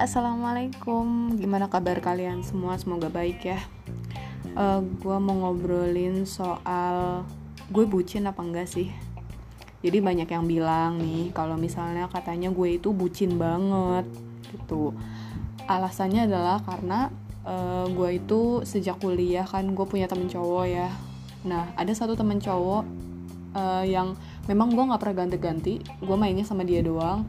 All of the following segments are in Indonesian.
Assalamualaikum, gimana kabar kalian semua? Semoga baik ya. Uh, gue mau ngobrolin soal gue bucin apa enggak sih. Jadi banyak yang bilang nih kalau misalnya katanya gue itu bucin banget gitu. Alasannya adalah karena uh, gue itu sejak kuliah kan gue punya temen cowok ya. Nah ada satu temen cowok uh, yang memang gue nggak pernah ganti-ganti, gue mainnya sama dia doang.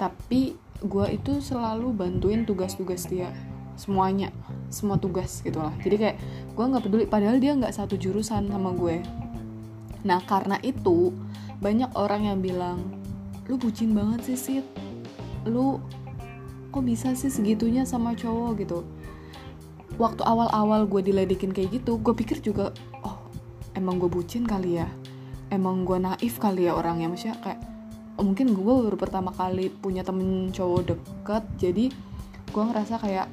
Tapi gue itu selalu bantuin tugas-tugas dia. Semuanya semua tugas gitu lah jadi kayak gue nggak peduli padahal dia nggak satu jurusan sama gue. Nah karena itu banyak orang yang bilang lu bucin banget sih Sid. Lu kok bisa sih segitunya sama cowok? gitu. Waktu awal-awal gue diledekin kayak gitu gue pikir juga oh emang gue bucin kali ya? Emang gue naif kali ya orangnya? Maksudnya kayak mungkin gue baru pertama kali punya temen cowok deket jadi gue ngerasa kayak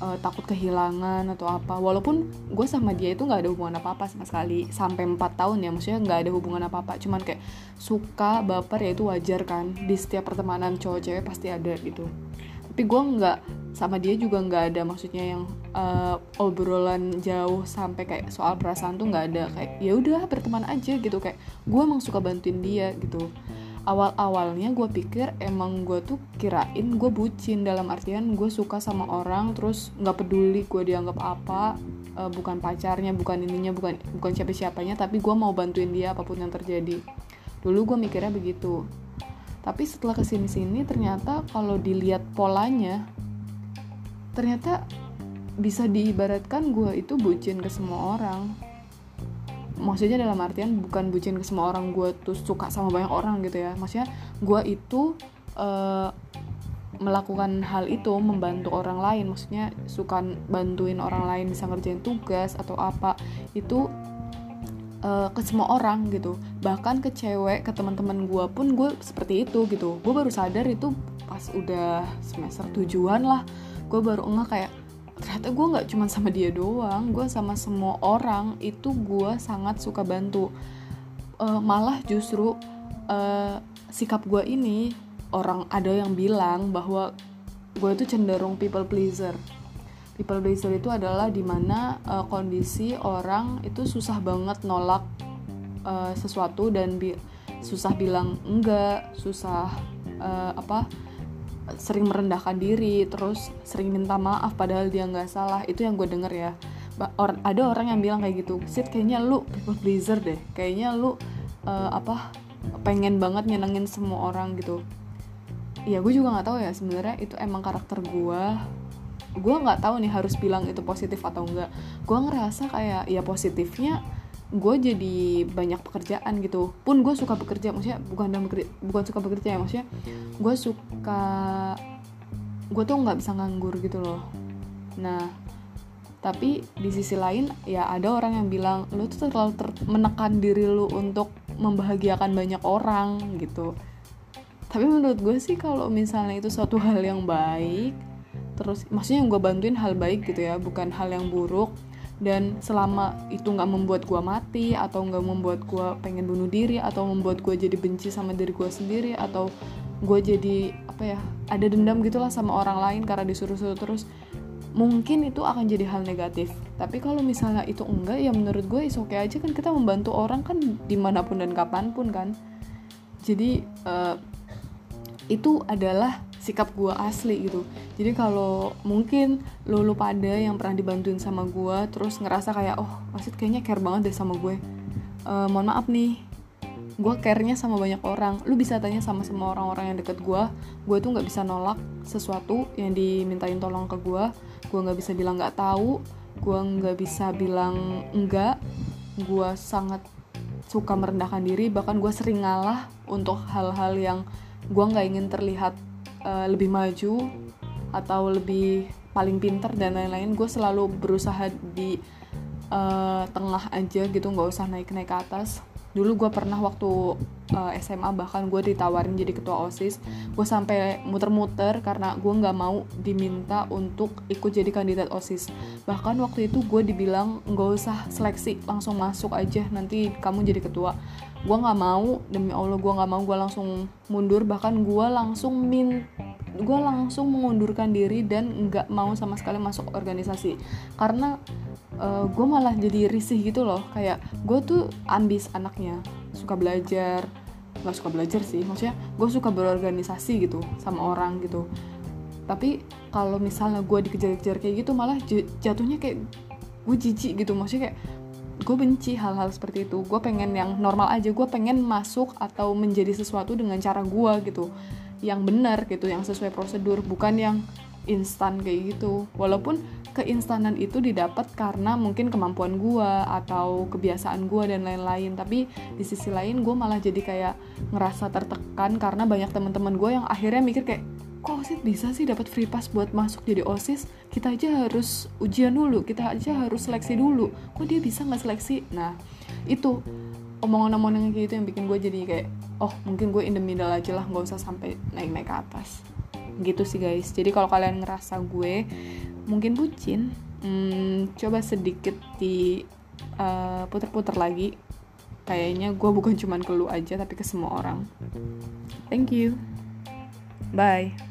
uh, takut kehilangan atau apa. Walaupun gue sama dia itu nggak ada hubungan apa apa sama sekali sampai 4 tahun ya maksudnya nggak ada hubungan apa apa cuman kayak suka baper ya itu wajar kan. Di setiap pertemanan cowok cewek pasti ada gitu. Tapi gue nggak sama dia juga nggak ada maksudnya yang uh, obrolan jauh sampai kayak soal perasaan tuh nggak ada. Kayak ya udah berteman aja gitu. Kayak gue emang suka bantuin dia gitu awal-awalnya gue pikir emang gue tuh kirain gue bucin dalam artian gue suka sama orang terus nggak peduli gue dianggap apa uh, bukan pacarnya bukan ininya bukan bukan siapa siapanya tapi gue mau bantuin dia apa pun yang terjadi. Dulu gue mikirnya begitu. Tapi setelah ke sini sini ternyata kalau dilihat polanya ternyata bisa diibaratkan gue itu bucin ke semua orang maksudnya dalam artian bukan bucin ke semua orang gue tuh suka sama banyak orang gitu ya. Maksudnya gue itu uh, melakukan hal itu membantu orang lain. Maksudnya suka bantuin orang lain bisa ngerjain tugas atau apa itu uh, ke semua orang gitu. Bahkan ke cewek ke teman-teman gue pun gue seperti itu gitu. Gue baru sadar itu pas udah semester tujuan lah. Gue baru enggak kayak ternyata gue nggak cuma sama dia doang gue sama semua orang itu gue sangat suka bantu. Uh, malah justru uh, sikap gue ini orang ada yang bilang bahwa gue itu cenderung people pleaser. People pleaser itu adalah di mana uh, kondisi orang itu susah banget nolak uh, sesuatu dan bi susah bilang enggak susah uh, apa sering merendahkan diri terus sering minta maaf padahal dia nggak salah. Itu yang gue denger ya. Or, ada orang yang bilang kayak gitu Sid kayaknya lu people pleaser deh. Kayaknya lu uh, apa pengen banget nyenengin semua orang gitu. Ya gue juga nggak tahu ya sebenarnya itu emang karakter gue. Gue nggak tahu nih harus bilang itu positif atau enggak gue ngerasa kayak ya positifnya gue jadi banyak pekerjaan gitu. Pun gue suka bekerja maksudnya bukan dalam bekerja, bukan suka bekerja ya maksudnya gue suka gue tuh nggak bisa nganggur gitu loh. Nah tapi di sisi lain ya ada orang yang bilang lu tuh terlalu ter menekan diri lu untuk membahagiakan banyak orang gitu. Tapi menurut gue sih kalau misalnya itu suatu hal yang baik terus maksudnya yang gue bantuin hal baik gitu ya bukan hal yang buruk dan selama itu nggak membuat gue mati atau nggak membuat gue pengen bunuh diri atau membuat gue jadi benci sama diri gue sendiri atau gue jadi apa ya ada dendam gitulah sama orang lain karena disuruh-suruh terus mungkin itu akan jadi hal negatif. Tapi kalau misalnya itu enggak ya menurut gue is okay aja kan kita membantu orang kan di mana pun dan kapan pun kan. Jadi uh, itu adalah sikap gue asli gitu jadi kalau mungkin lo lo pada yang pernah dibantuin sama gue terus ngerasa kayak oh Wasit kayaknya care banget deh sama gue. Uh, mohon maaf nih gue care-nya sama banyak orang. Lu bisa tanya sama semua orang-orang yang deket gue gue tuh nggak bisa nolak sesuatu yang dimintain tolong ke gue gue nggak bisa bilang nggak tahu. Gue nggak bisa bilang enggak. Gue sangat suka merendahkan diri. Bahkan gue sering ngalah untuk hal-hal yang gue nggak ingin terlihat uh, lebih maju atau lebih paling pinter dan lain-lain gue selalu berusaha di uh, tengah aja gitu nggak usah naik-naik ke atas. Dulu gue pernah waktu uh, eh, SMA bahkan gue ditawarin jadi ketua osis gue sampai muter-muter karena gue nggak mau diminta untuk ikut jadi kandidat osis. Bahkan waktu itu gue dibilang nggak usah seleksi langsung masuk aja nanti kamu jadi ketua gue nggak mau demi allah gue nggak mau gue langsung mundur. Bahkan gue langsung min gue langsung mengundurkan diri dan nggak mau sama sekali masuk organisasi. Karena uh, eh, gue malah jadi risih gitu loh. Kayak gue tuh ambis anaknya. Suka belajar. Nggak suka belajar sih maksudnya gue suka berorganisasi gitu sama orang gitu. Tapi kalau misalnya gue dikejar-kejar kayak gitu malah jatuhnya kayak gue jijik gitu. Maksudnya kayak gue benci hal-hal seperti itu. Gue pengen yang normal aja. Gue pengen masuk atau menjadi sesuatu dengan cara gue gitu. Yang benar gitu yang sesuai prosedur bukan yang instan kayak gitu. Walaupun keinstanan itu didapat karena mungkin kemampuan gue atau kebiasaan gue dan lain-lain. Tapi di sisi lain gue malah jadi kayak ngerasa tertekan karena banyak teman-teman gue yang akhirnya mikir kayak kok osis bisa sih dapat free pass buat masuk jadi osis? Kita aja harus ujian dulu kita aja harus seleksi dulu. Kok dia bisa nggak seleksi? Nah itu omongan-omongan kayak gitu yang bikin gue jadi kayak oh mungkin gue in the middle aja lah nggak usah sampai naik-naik ke atas. Gitu sih guys. Jadi kalau kalian ngerasa gue mungkin bucin hmm, coba sedikit di uh, puter-puter lagi. Kayaknya gue bukan cuman ke lu aja tapi ke semua orang. Thank you. Bye